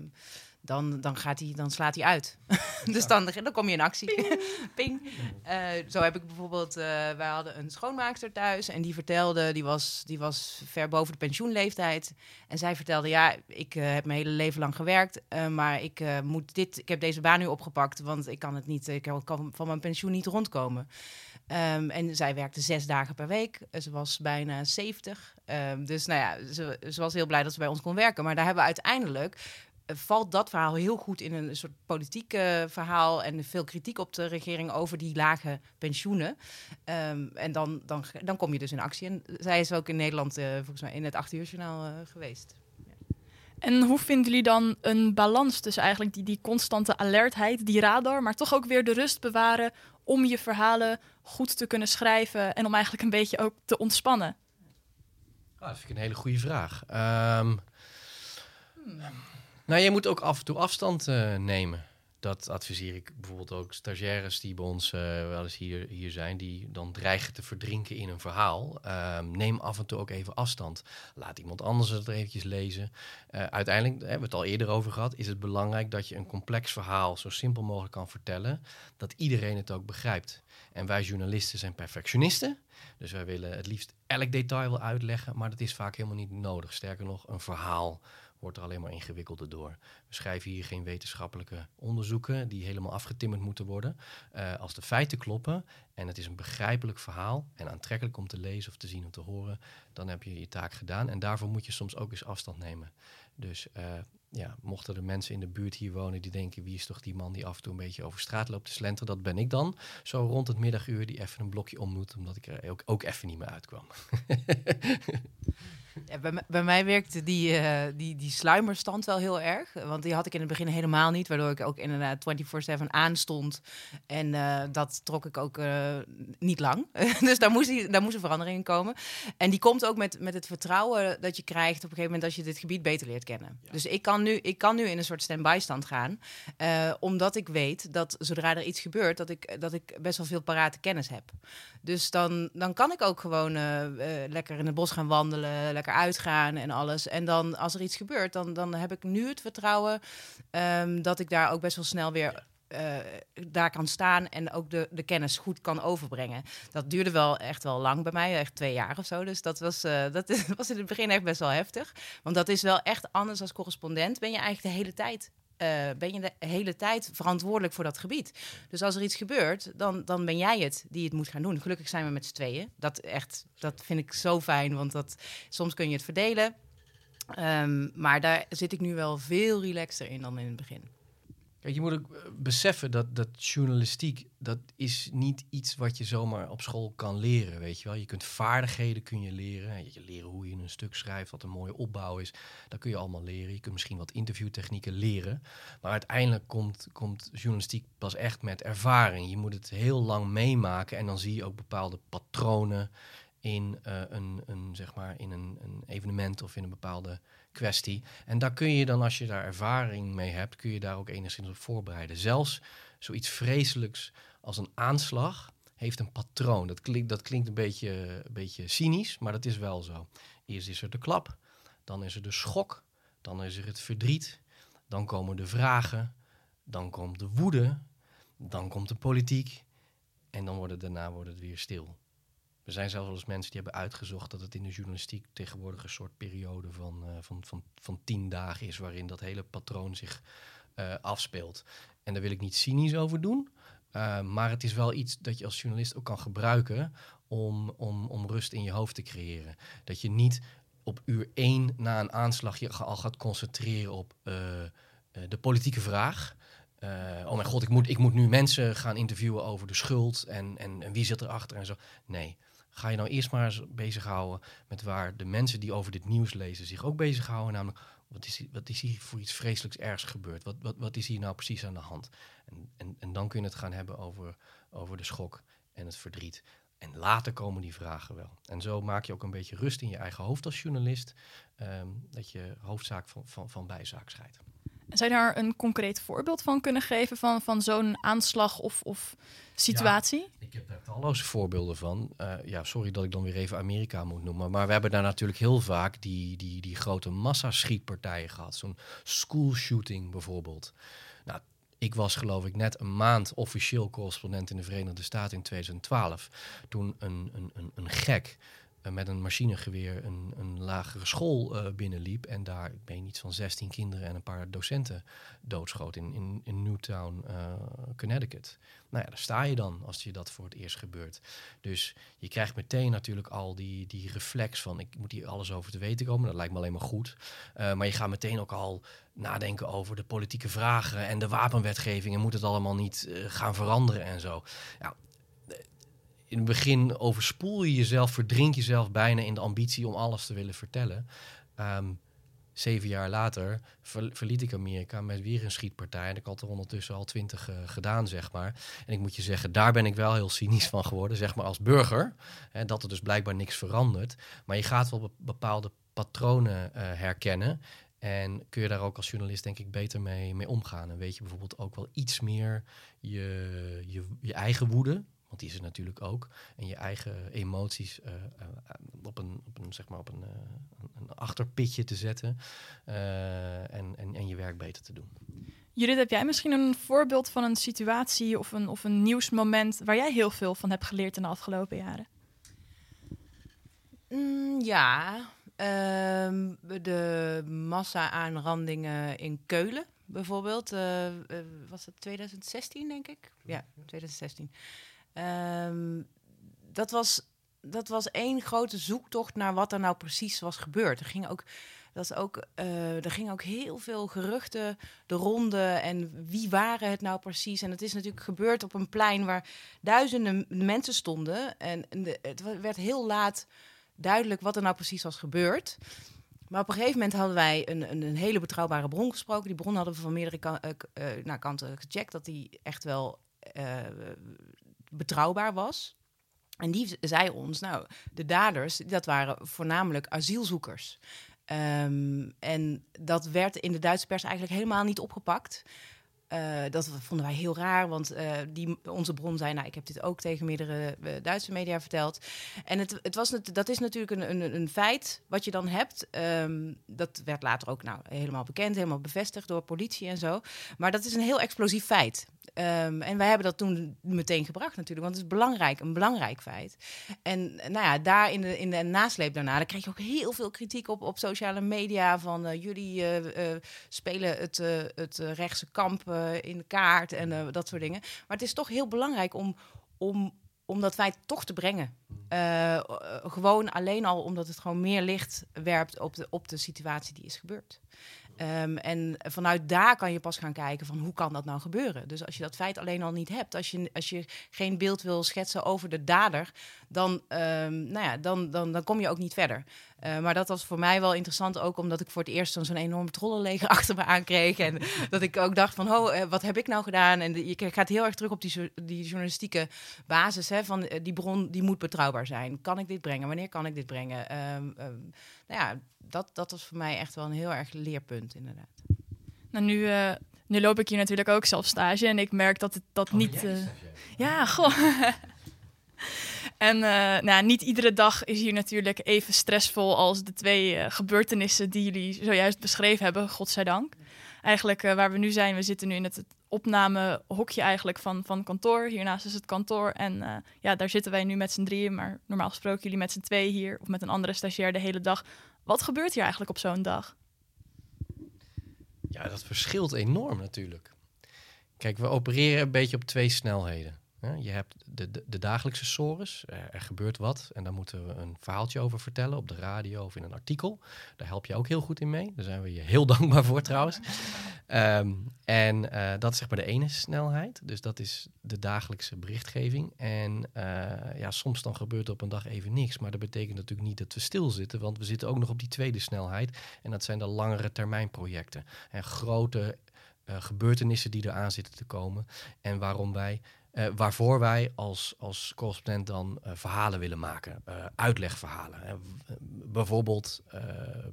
dan, dan, gaat hij, dan slaat hij uit. dus dan, dan kom je in actie. Ping. Uh, zo heb ik bijvoorbeeld, uh, wij hadden een schoonmaakster thuis en die vertelde, die was, die was ver boven de pensioenleeftijd. En zij vertelde, ja, ik uh, heb mijn hele leven lang gewerkt, maar ik moet dit, ik heb deze baan nu opgepakt, want ik kan het niet, ik kan van mijn pensioen niet rondkomen. Um, en zij werkte zes dagen per week. Ze was bijna 70. Um, dus nou ja, ze, ze, was heel blij dat ze bij ons kon werken. Maar daar hebben we uiteindelijk valt dat verhaal heel goed in een soort politiek verhaal en veel kritiek op de regering over die lage pensioenen. Um, en dan, dan, dan kom je dus in actie. En zij is ook in Nederland uh, volgens mij in het acht uur journaal uh, geweest. En hoe vinden jullie dan een balans tussen eigenlijk die, die constante alertheid, die radar, maar toch ook weer de rust bewaren om je verhalen goed te kunnen schrijven en om eigenlijk een beetje ook te ontspannen? Ah, dat vind ik een hele goede vraag. Um, hmm. Nou, je moet ook af en toe afstand uh, nemen. Dat adviseer ik bijvoorbeeld ook stagiaires die bij ons uh, wel eens hier, hier zijn, die dan dreigen te verdrinken in een verhaal. Uh, neem af en toe ook even afstand. Laat iemand anders het er eventjes lezen. Uh, uiteindelijk, hebben we het al eerder over gehad, is het belangrijk dat je een complex verhaal zo simpel mogelijk kan vertellen, dat iedereen het ook begrijpt. En wij journalisten zijn perfectionisten. Dus wij willen het liefst elk detail wel uitleggen, maar dat is vaak helemaal niet nodig. Sterker nog, een verhaal wordt er alleen maar ingewikkelder door. We schrijven hier geen wetenschappelijke onderzoeken die helemaal afgetimmerd moeten worden. Uh, als de feiten kloppen en het is een begrijpelijk verhaal en aantrekkelijk om te lezen of te zien of te horen, dan heb je je taak gedaan. En daarvoor moet je soms ook eens afstand nemen. Dus uh, ja, mochten er mensen in de buurt hier wonen die denken: wie is toch die man die af en toe een beetje over straat loopt te slenteren? Dat ben ik dan. Zo rond het middaguur die even een blokje om moet, omdat ik er ook, ook even niet meer uitkwam. Ja, bij, bij, mij werkte die, uh, die, die sluimerstand wel heel erg. Want die had ik in het begin helemaal niet. Waardoor ik ook inderdaad 24-7 aanstond. En uh, dat trok ik ook uh, niet lang. dus daar moest, die, daar moest een verandering in komen. En die komt ook met, met het vertrouwen dat je krijgt op een gegeven moment als je dit gebied beter leert kennen. Ja. Dus ik kan, nu, ik kan nu in een soort stand-by stand gaan. omdat ik weet dat zodra er iets gebeurt, dat ik, dat ik best wel veel parate kennis heb. Dus dan, dan kan ik ook gewoon lekker in het bos gaan wandelen. Lekker uitgaan en alles. En dan als er iets gebeurt, dan, dan heb ik nu het vertrouwen um, dat ik daar ook best wel snel weer eh, daar kan staan en ook de, de kennis goed kan overbrengen. Dat duurde wel echt wel lang bij mij, echt twee jaar of zo. Dus dat was, uh, dat was in het begin echt best wel heftig. Want dat is wel echt anders als correspondent. Ben je eigenlijk de hele tijd uh, ben je de hele tijd verantwoordelijk voor dat gebied. Dus als er iets gebeurt, dan, dan ben jij het die het moet gaan doen. Gelukkig zijn we met z'n tweeën. Dat, echt, dat vind ik zo fijn, want dat, soms kun je het verdelen. Um, maar daar zit ik nu wel veel relaxter in dan in het begin. Kijk, je moet ook eh, beseffen dat, dat journalistiek, dat is niet iets wat je zomaar op school kan leren, weet je wel. Je kunt vaardigheden kun je leren. Je leren hoe je een stuk schrijft, wat een mooie opbouw is. Dat kun je allemaal leren. Je kunt misschien wat interviewtechnieken leren. Maar uiteindelijk komt, komt journalistiek pas echt met ervaring. Je moet het heel lang meemaken en dan zie je ook bepaalde patronen in, uh, een, een, zeg maar, in een, een evenement of in een bepaalde kwestie. En daar kun je dan, als je daar ervaring mee hebt, kun je daar ook enigszins op voorbereiden. Zelfs zoiets vreselijks als een aanslag heeft een patroon. Dat klinkt, dat klinkt een, beetje, een beetje cynisch, maar dat is wel zo. Eerst is er de klap, dan is er de schok, dan is er het verdriet, dan komen de vragen, dan komt de woede, dan komt de politiek en dan wordt het, daarna wordt het weer stil. Er zijn zelfs wel eens mensen die hebben uitgezocht dat het in de journalistiek tegenwoordig een soort periode van, uh, van, van, van tien dagen is waarin dat hele patroon zich uh, afspeelt. En daar wil ik niet cynisch over doen, uh, maar het is wel iets dat je als journalist ook kan gebruiken om, om, om rust in je hoofd te creëren. Dat je niet op uur één na een aanslag je al gaat concentreren op de politieke vraag. Oh mijn god, ik moet, ik moet nu mensen gaan interviewen over de schuld en, en, en wie zit erachter en zo. Nee, Ga je nou eerst maar eens bezighouden met waar de mensen die over dit nieuws lezen zich ook bezighouden. Namelijk, wat is, wat is hier voor iets vreselijks ergs gebeurd? Wat, wat, wat is hier nou precies aan de hand? En, en, en dan kun je het gaan hebben over, over de schok en het verdriet. En later komen die vragen wel. En zo maak je ook een beetje rust in je eigen hoofd als journalist. Um, dat je hoofdzaak van, van, van bijzaak scheidt. Zou je daar een concreet voorbeeld van kunnen geven van, van zo'n aanslag of, of situatie? Ik heb daar talloze voorbeelden van. Uh, ja, sorry dat ik dan weer even Amerika moet noemen. Maar we hebben daar natuurlijk heel vaak die, die, die grote massaschietpartijen gehad. Zo'n school shooting bijvoorbeeld. Nou, ik was geloof ik net een maand officieel correspondent in de Verenigde Staten in 2012. Toen een, een, een, een gek met een machinegeweer een, een lagere school uh, binnenliep. En daar, ik ben iets van 16 kinderen en een paar docenten doodschoot in, in, Newtown, uh, Connecticut. Nou ja, daar sta je dan als je dat voor het eerst gebeurt. Dus je krijgt meteen natuurlijk al die, die reflex van ik moet hier alles over te weten komen. Dat lijkt me alleen maar goed. maar je gaat meteen ook al nadenken over de politieke vragen en de wapenwetgeving. En moet het allemaal niet gaan veranderen en zo. Ja, in het begin overspoel je jezelf, verdrink jezelf bijna in de ambitie om alles te willen vertellen. Um, zeven jaar later verliet ik Amerika met weer een schietpartij. En ik had er ondertussen al twintig uh, gedaan, zeg maar. En ik moet je zeggen, daar ben ik wel heel cynisch van geworden, zeg maar als burger. Hè, dat er dus blijkbaar niks verandert. Maar je gaat wel bepaalde patronen uh, herkennen. En kun je daar ook als journalist denk ik beter mee, mee omgaan. En weet je bijvoorbeeld ook wel iets meer je, je, je eigen woede want die is er natuurlijk ook. En je eigen emoties uh, uh, op, een, op, een, zeg maar op een, uh, een achterpitje te zetten. en, en, en je werk beter te doen. Judith, heb jij misschien een voorbeeld van een situatie of een, of een nieuwsmoment waar jij heel veel van hebt geleerd in de afgelopen jaren? Mm, ja, um, de massa-aanrandingen in Keulen bijvoorbeeld. was het 2016, denk ik? Ja, 2016. Um, dat, was, dat was één grote zoektocht naar wat er nou precies was gebeurd. Er ging ook, dat ook, uh, er gingen ook heel veel geruchten de ronde. En wie waren het nou precies? En het is natuurlijk gebeurd op een plein waar duizenden mensen stonden. En, het werd heel laat duidelijk wat er nou precies was gebeurd. Maar op een gegeven moment hadden wij een, een, een hele betrouwbare bron gesproken. Die bron hadden we van meerdere uh, uh, naar kanten gecheckt. Dat die echt wel betrouwbaar was. En die zei ons, nou, de daders, dat waren voornamelijk asielzoekers. Um, en dat werd in de Duitse pers eigenlijk helemaal niet opgepakt. Uh, dat vonden wij heel raar, want uh, die, onze bron zei, nou, ik heb dit ook tegen meerdere uh, Duitse media verteld. En het, het was, dat is natuurlijk een, een, een feit wat je dan hebt. Um, dat werd later ook nou, helemaal bekend, helemaal bevestigd door politie en zo. Maar dat is een heel explosief feit. Um, en wij hebben dat toen meteen gebracht natuurlijk, want het is belangrijk, een belangrijk feit. En nou ja, daar in de, in de nasleep daarna, daar kreeg je ook heel veel kritiek op, op sociale media van jullie spelen het, het rechtse kamp in de kaart en dat soort dingen. Maar het is toch heel belangrijk om, om, om dat feit toch te brengen. gewoon alleen al omdat het gewoon meer licht werpt op de, op de situatie die is gebeurd. Um, en vanuit daar kan je pas gaan kijken van hoe kan dat nou gebeuren. Dus als je dat feit alleen al niet hebt, als je, als je geen beeld wil schetsen over de dader, dan, um, nou ja, dan, dan, dan kom je ook niet verder. Uh, maar dat was voor mij wel interessant, ook omdat ik voor het eerst zo'n enorme trollenleger achter me aankreeg. En dat ik ook dacht van, oh, uh, wat heb ik nou gedaan? En de, je gaat heel erg terug op die, die journalistieke basis, hè, van uh, die bron, die moet betrouwbaar zijn. Kan ik dit brengen? Wanneer kan ik dit brengen? Um, nou ja, dat, dat was voor mij echt wel een heel erg leerpunt, inderdaad. Nou, nu, uh, nu loop ik hier natuurlijk ook zelf stage en ik merk dat het dat oh, niet. Uh, ja, goh. en uh, nou, niet iedere dag is hier natuurlijk even stressvol als de twee gebeurtenissen die jullie zojuist beschreven hebben, godzijdank. Eigenlijk waar we nu zijn, we zitten nu in het opnamehokje eigenlijk van, van kantoor. Hiernaast is het kantoor en ja, daar zitten wij nu met z'n drieën, maar normaal gesproken jullie met z'n twee hier of met een andere stagiair de hele dag wat gebeurt hier eigenlijk op zo'n dag? Ja, dat verschilt enorm natuurlijk. Kijk, we opereren een beetje op twee snelheden. Je hebt de, de, de dagelijkse sores, er, gebeurt wat en daar moeten we een verhaaltje over vertellen op de radio of in een artikel. Daar help je ook heel goed in mee. Daar zijn we je heel dankbaar voor trouwens. Um, en uh, dat is zeg maar de ene snelheid. Dus dat is de dagelijkse berichtgeving. En uh, ja, soms dan gebeurt er op een dag even niks. Maar dat betekent natuurlijk niet dat we stilzitten, want we zitten ook nog op die tweede snelheid. En dat zijn de langere termijn projecten. En grote uh, gebeurtenissen die eraan zitten te komen. En waarom wij uh, waarvoor wij als, als correspondent dan uh, verhalen willen maken, uh, uitlegverhalen. bijvoorbeeld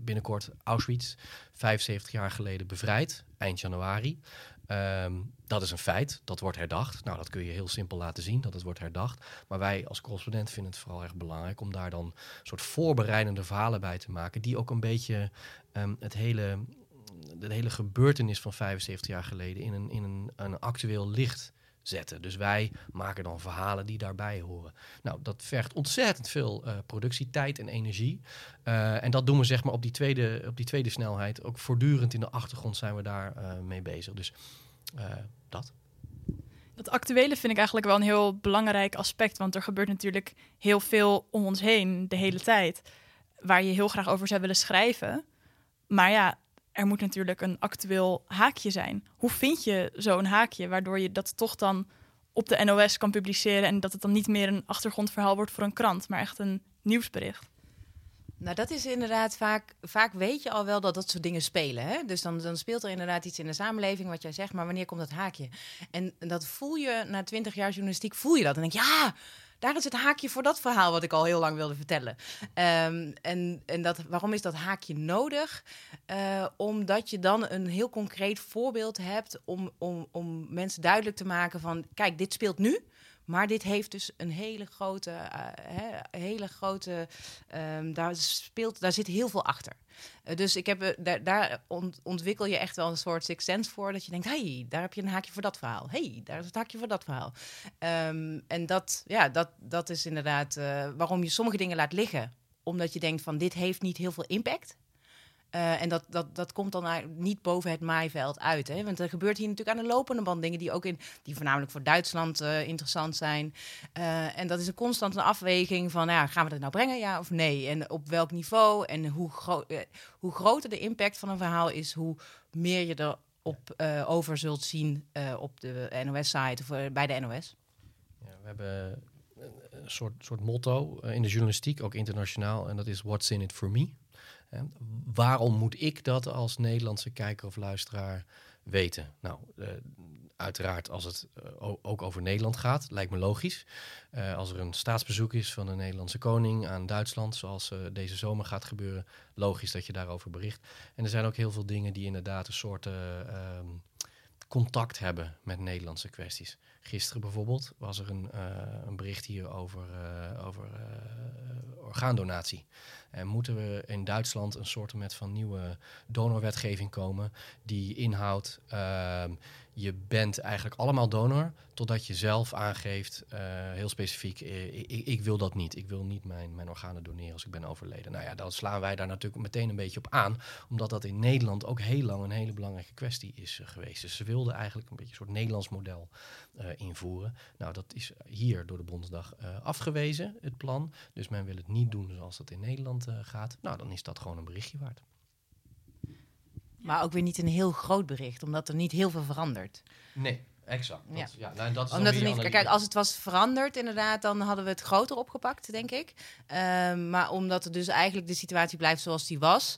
binnenkort Auschwitz, 75 jaar geleden bevrijd, eind januari. Um, dat is een feit, dat wordt herdacht. Nou, dat kun je heel simpel laten zien, dat het wordt herdacht. Maar wij als correspondent vinden het vooral erg belangrijk om daar dan een soort voorbereidende verhalen bij te maken, die ook een beetje um, het hele, de hele gebeurtenis van 75 jaar geleden in een, in een, een actueel licht zetten. Dus wij maken dan verhalen die daarbij horen. Nou, dat vergt ontzettend veel uh, productietijd en energie. Uh, en dat doen we zeg maar op die tweede, op die tweede snelheid. Ook voortdurend in de achtergrond zijn we daar uh, mee bezig. Dus dat. Dat actuele vind ik eigenlijk wel een heel belangrijk aspect. Want er gebeurt natuurlijk heel veel om ons heen de hele tijd. Waar je heel graag over zou willen schrijven. Maar ja, er moet natuurlijk een actueel haakje zijn. Hoe vind je zo'n haakje waardoor je dat toch dan op de NOS kan publiceren en dat het dan niet meer een achtergrondverhaal wordt voor een krant, maar echt een nieuwsbericht? Nou, dat is inderdaad vaak. Vaak weet je al wel dat dat soort dingen spelen. Hè? Dus dan, dan speelt er inderdaad iets in de samenleving, wat jij zegt, maar wanneer komt dat haakje? En dat voel je na twintig jaar journalistiek, voel je dat. En denk je, ja, daar is het haakje voor dat verhaal wat ik al heel lang wilde vertellen. Um, en en dat, waarom is dat haakje nodig? Uh, omdat je dan een heel concreet voorbeeld hebt om, om, om mensen duidelijk te maken van... kijk, dit speelt nu, maar dit heeft dus een hele grote, hè, hele grote, um, daar speelt, daar zit heel veel achter. Uh, dus ik heb, uh, daar, daar ont, ontwikkel je echt wel een soort six sense voor, dat je denkt, hey, daar heb je een haakje voor dat verhaal. hey, daar is het haakje voor dat verhaal. Um, en dat, ja, dat, dat is inderdaad waarom je sommige dingen laat liggen, omdat je denkt van dit heeft niet heel veel impact. Uh, en dat, dat, dat komt dan niet boven het maaiveld uit. Hè? Want er gebeurt hier natuurlijk aan de lopende band dingen die ook in, die voornamelijk voor Duitsland uh, interessant zijn. Uh, en dat is een constante afweging van ja, gaan we dat nou brengen, ja of nee? En op welk niveau en hoe, gro hoe groter de impact van een verhaal is, hoe meer je er op over zult zien op de NOS-site of bij de NOS. Ja, we hebben een soort, soort motto in de journalistiek, ook internationaal, en dat is What's in it for me? Waarom moet ik dat als Nederlandse kijker of luisteraar weten? Nou, uh, uiteraard als het uh, ook over Nederland gaat, lijkt me logisch. Uh, als er een staatsbezoek is van een Nederlandse koning aan Duitsland, zoals deze zomer gaat gebeuren, logisch dat je daarover bericht. En er zijn ook heel veel dingen die inderdaad een soort ehm, contact hebben met Nederlandse kwesties. Gisteren bijvoorbeeld was er een, uh, een bericht hier over, uh, over uh, orgaandonatie. En moeten we in Duitsland een soort met van nieuwe donorwetgeving komen die inhoudt ehm, je bent eigenlijk allemaal donor, totdat je zelf aangeeft, uh, heel specifiek, uh, ik, wil dat niet. Ik wil niet mijn, mijn organen doneren als ik ben overleden. Nou ja, dan slaan wij daar natuurlijk meteen een beetje op aan, omdat dat in Nederland ook heel lang een hele belangrijke kwestie is uh, geweest. Dus ze wilden eigenlijk een beetje een soort Nederlands model invoeren. Nou, dat is hier door de Bondsdag afgewezen, het plan. Dus men wil het niet doen zoals dat in Nederland gaat. Nou, dan is dat gewoon een berichtje waard. Maar ook weer niet een heel groot bericht, omdat er niet heel veel verandert. Nee, exact. Dat, ja. ja nou, dat is omdat het niet, kijk, als het was veranderd, inderdaad, dan hadden we het groter opgepakt, denk ik. Um, maar omdat er dus eigenlijk de situatie blijft zoals die was.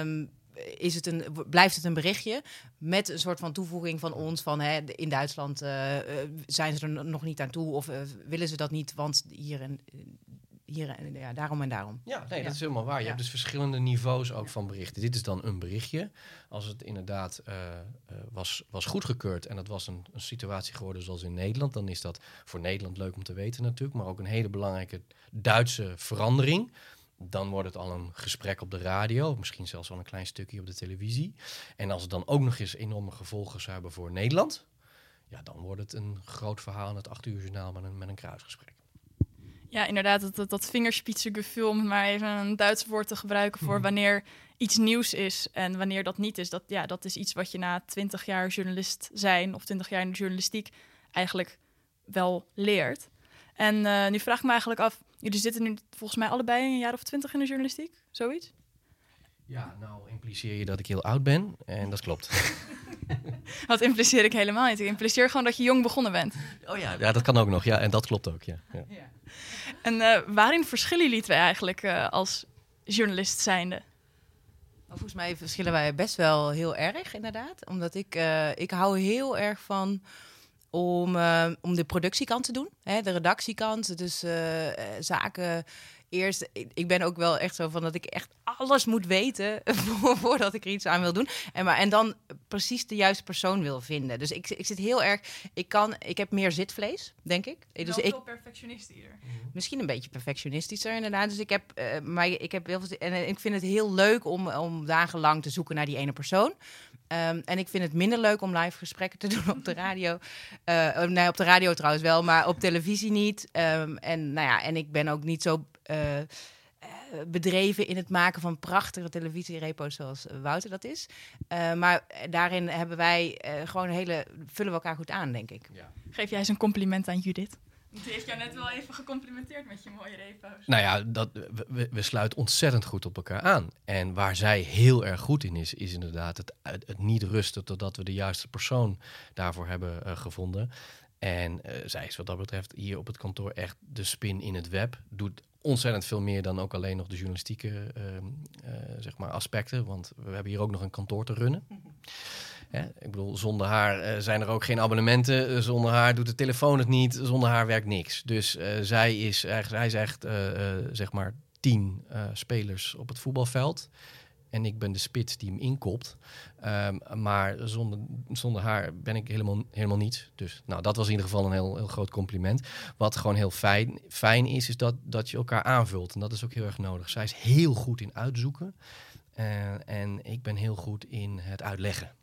Um, is het een, blijft het een berichtje met een soort van toevoeging van ons van hè, in Duitsland uh, zijn ze er nog niet aan toe of uh, willen ze dat niet, want hier en hier en ja, daarom en daarom. Ja, nee, dat is helemaal waar. Je hebt dus verschillende niveaus ook van berichten. Dit is dan een berichtje. Als het inderdaad uh, was, was goedgekeurd en dat was een, een, situatie geworden zoals in Nederland, dan is dat voor Nederland leuk om te weten natuurlijk, maar ook een hele belangrijke Duitse verandering. Dan wordt het al een gesprek op de radio, misschien zelfs wel een klein stukje op de televisie. En als het dan ook nog eens enorme gevolgen zou hebben voor Nederland, ja, dan wordt het een groot verhaal in het acht uur journaal met een, met een kruisgesprek. Ja, inderdaad, dat, dat, dat vingerspitsengevoel, om maar even een Duits woord te gebruiken voor mhm. wanneer iets nieuws is en wanneer dat niet is. Dat, ja, dat is iets wat je na twintig jaar journalist zijn of twintig jaar in de journalistiek eigenlijk wel leert. En uh, nu vraag ik me eigenlijk af, jullie zitten nu volgens mij allebei een jaar of twintig in de journalistiek, zoiets? Ja, nou impliceer je dat ik heel oud ben en dat klopt. dat impliceer ik helemaal niet. Ik impliceer gewoon dat je jong begonnen bent. Oh ja, ja dat kan ook nog. Ja, en dat klopt ook. Ja. ja. ja. En uh, waarin verschillen jullie twee eigenlijk uh, als journalist zijnde? Nou, volgens mij verschillen wij best wel heel erg, inderdaad. Omdat ik, uh, ik hou heel erg van om, om de productiekant te doen. Hè, de redactiekant, dus zaken eerst, ik ben ook wel echt zo van dat ik echt alles moet weten voordat ik er iets aan wil doen. En, maar, en dan precies de juiste persoon wil vinden. Dus ik, ik zit heel erg, ik kan, ik heb meer zitvlees, denk ik. Dus ik veel perfectionistischer. Mhm. Misschien een beetje perfectionistischer inderdaad. Dus ik heb, uh, maar ik heb heel veel, en ik vind het heel leuk om, om dagenlang te zoeken naar die ene persoon. Um, en ik vind het minder leuk om live gesprekken te doen op de radio. Uh, nee, op de radio trouwens wel, maar op televisie niet. Um, en, nou ja, en ik ben ook niet zo uh, bedreven in het maken van prachtige televisierepo's zoals Wouter dat is. Uh, maar daarin hebben wij gewoon een hele vullen we elkaar goed aan, denk ik. Ja. Geef jij eens een compliment aan Judith? Die heeft jou net wel even gecomplimenteerd met je mooie repo's. Nou ja, dat, we, we, sluiten ontzettend goed op elkaar aan. En waar zij heel erg goed in is, is inderdaad het, het, niet rusten totdat we de juiste persoon daarvoor hebben uh, gevonden. En uh, zij is wat dat betreft hier op het kantoor echt de spin in het web. Doet ontzettend veel meer dan ook alleen nog de journalistieke uh, zeg maar aspecten. Want we hebben hier ook nog een kantoor te runnen. Ik bedoel, zonder haar uh, zijn er ook geen abonnementen. zonder haar doet de telefoon het niet. Zonder haar werkt niks. Dus zij is, zij is echt zeg maar tien spelers op het voetbalveld. En ik ben de spits die hem inkopt. Um, maar zonder, zonder haar ben ik helemaal, helemaal niets. Dus nou, dat was in ieder geval een heel, heel groot compliment. Wat gewoon heel fijn, fijn is, is dat, dat je elkaar aanvult. En dat is ook heel erg nodig. Zij is heel goed in uitzoeken. En ik ben heel goed in het uitleggen.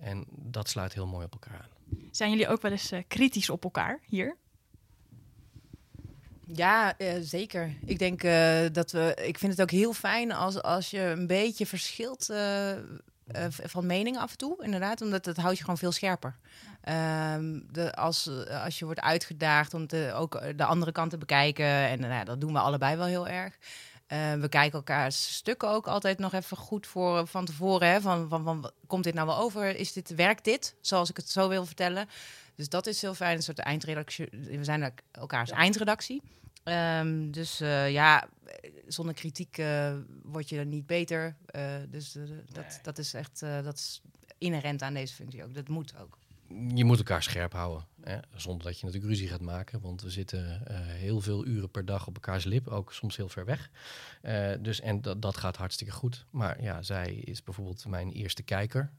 En dat sluit heel mooi op elkaar aan. Zijn jullie ook wel eens uh, kritisch op elkaar hier? Ja, uh, zeker. Ik denk uh, dat we. Ik vind het ook heel fijn als, als je een beetje verschilt uh, van mening af en toe. Inderdaad, omdat dat houdt je gewoon veel scherper. Um, de, als, als je wordt uitgedaagd om te, ook de andere kant te bekijken. En nou, dat doen we allebei wel heel erg. We kijken elkaars stukken ook altijd nog even goed voor van tevoren. Hè? Van, van, van, komt dit nou wel over? Is dit, werkt dit zoals ik het zo wil vertellen? Dus dat is heel fijn, een soort eindredactie. We zijn elkaars eindredactie. Um, dus uh, ja, zonder kritiek uh, word je er niet beter. Dus dat, dat is echt dat is inherent aan deze functie ook. Dat moet ook. Je moet elkaar scherp houden. Hè? Zonder dat je natuurlijk ruzie gaat maken. Want we zitten heel veel uren per dag op elkaars lip. Ook soms heel ver weg. dus en dat, dat gaat hartstikke goed. Maar ja, zij is bijvoorbeeld mijn eerste kijker.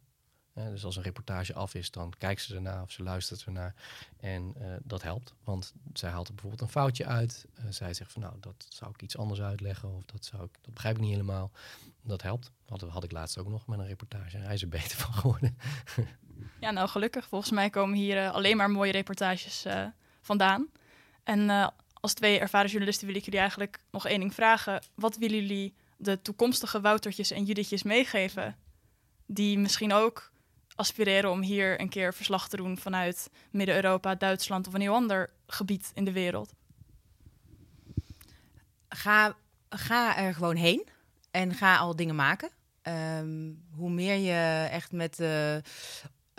dus als een reportage af is, dan kijkt ze ernaar of ze luistert ernaar. En dat helpt, want zij haalt er bijvoorbeeld een foutje uit. zij zegt van nou, dat zou ik iets anders uitleggen of dat, zou ik, dat begrijp ik niet helemaal. Dat helpt. Had, had ik laatst ook nog met een reportage. Hij is er beter van geworden. Ja, nou gelukkig. Volgens mij komen hier alleen maar mooie reportages vandaan. En als twee ervaren journalisten wil ik jullie eigenlijk nog één ding vragen. Wat willen jullie de toekomstige Woutertjes en Juditjes meegeven? Die misschien ook aspireren om hier een keer verslag te doen vanuit Midden-Europa, Duitsland of een heel ander gebied in de wereld. Ga, ga er gewoon heen en ga al dingen maken. Ehm, hoe meer je echt met uh,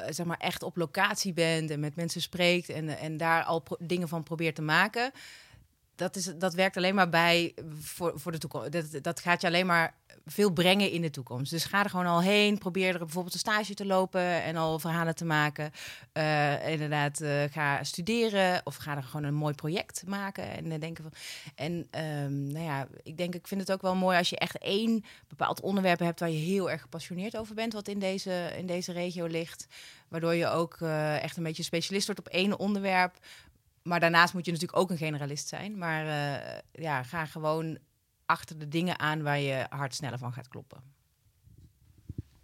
zeg maar echt op locatie bent en met mensen spreekt en, en daar al dingen van probeert te maken, dat, is, dat werkt alleen maar bij voor, voor de toekomst. Dat, dat gaat je alleen maar veel brengen in de toekomst. Dus ga er gewoon al heen. Probeer er bijvoorbeeld een stage te lopen en al verhalen te maken. Uh, inderdaad, uh, ga studeren of ga er gewoon een mooi project maken. En uh, denken van. En um, nou ja, ik denk, ik vind het ook wel mooi als je echt één bepaald onderwerp hebt waar je heel erg gepassioneerd over bent, wat in deze, in deze regio ligt. Waardoor je ook echt een beetje specialist wordt op één onderwerp maar daarnaast moet je natuurlijk ook een generalist zijn. Maar ja, ga gewoon achter de dingen aan waar je hart sneller van gaat kloppen.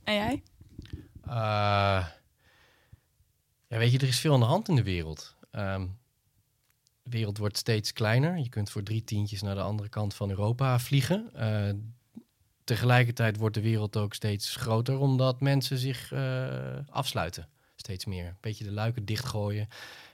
En jij? Uh, ja, weet je, er is veel aan de hand in de wereld. Um, de wereld wordt steeds kleiner. Je kunt voor drie tientjes naar de andere kant van Europa vliegen. Uh, tegelijkertijd wordt de wereld ook steeds groter, omdat mensen zich afsluiten. Steeds meer. Een beetje de luiken dichtgooien.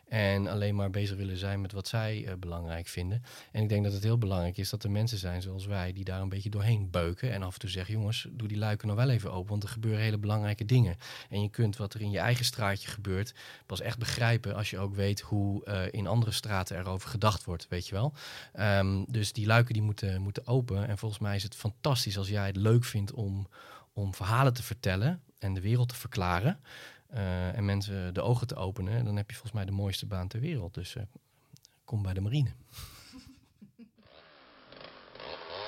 En alleen maar bezig willen zijn met wat zij uh, belangrijk vinden. En ik denk dat het heel belangrijk is dat er mensen zijn zoals wij die daar een beetje doorheen beuken. En af en toe zeggen: jongens, doe die luiken nog wel even open. Want er gebeuren hele belangrijke dingen. En je kunt wat er in je eigen straatje gebeurt pas echt begrijpen als je ook weet hoe uh, in andere straten erover gedacht wordt. Weet je wel. Um, dus die luiken die moeten, moeten open. En volgens mij is het fantastisch als jij het leuk vindt om, om verhalen te vertellen en de wereld te verklaren. Uh, en mensen de ogen te openen, dan heb je volgens mij de mooiste baan ter wereld. Dus uh, kom bij de marine.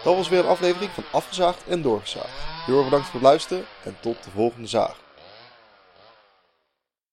Dat was weer een aflevering van Afgezaagd en Doorgezaagd. Heel erg bedankt voor het luisteren en tot de volgende zaag.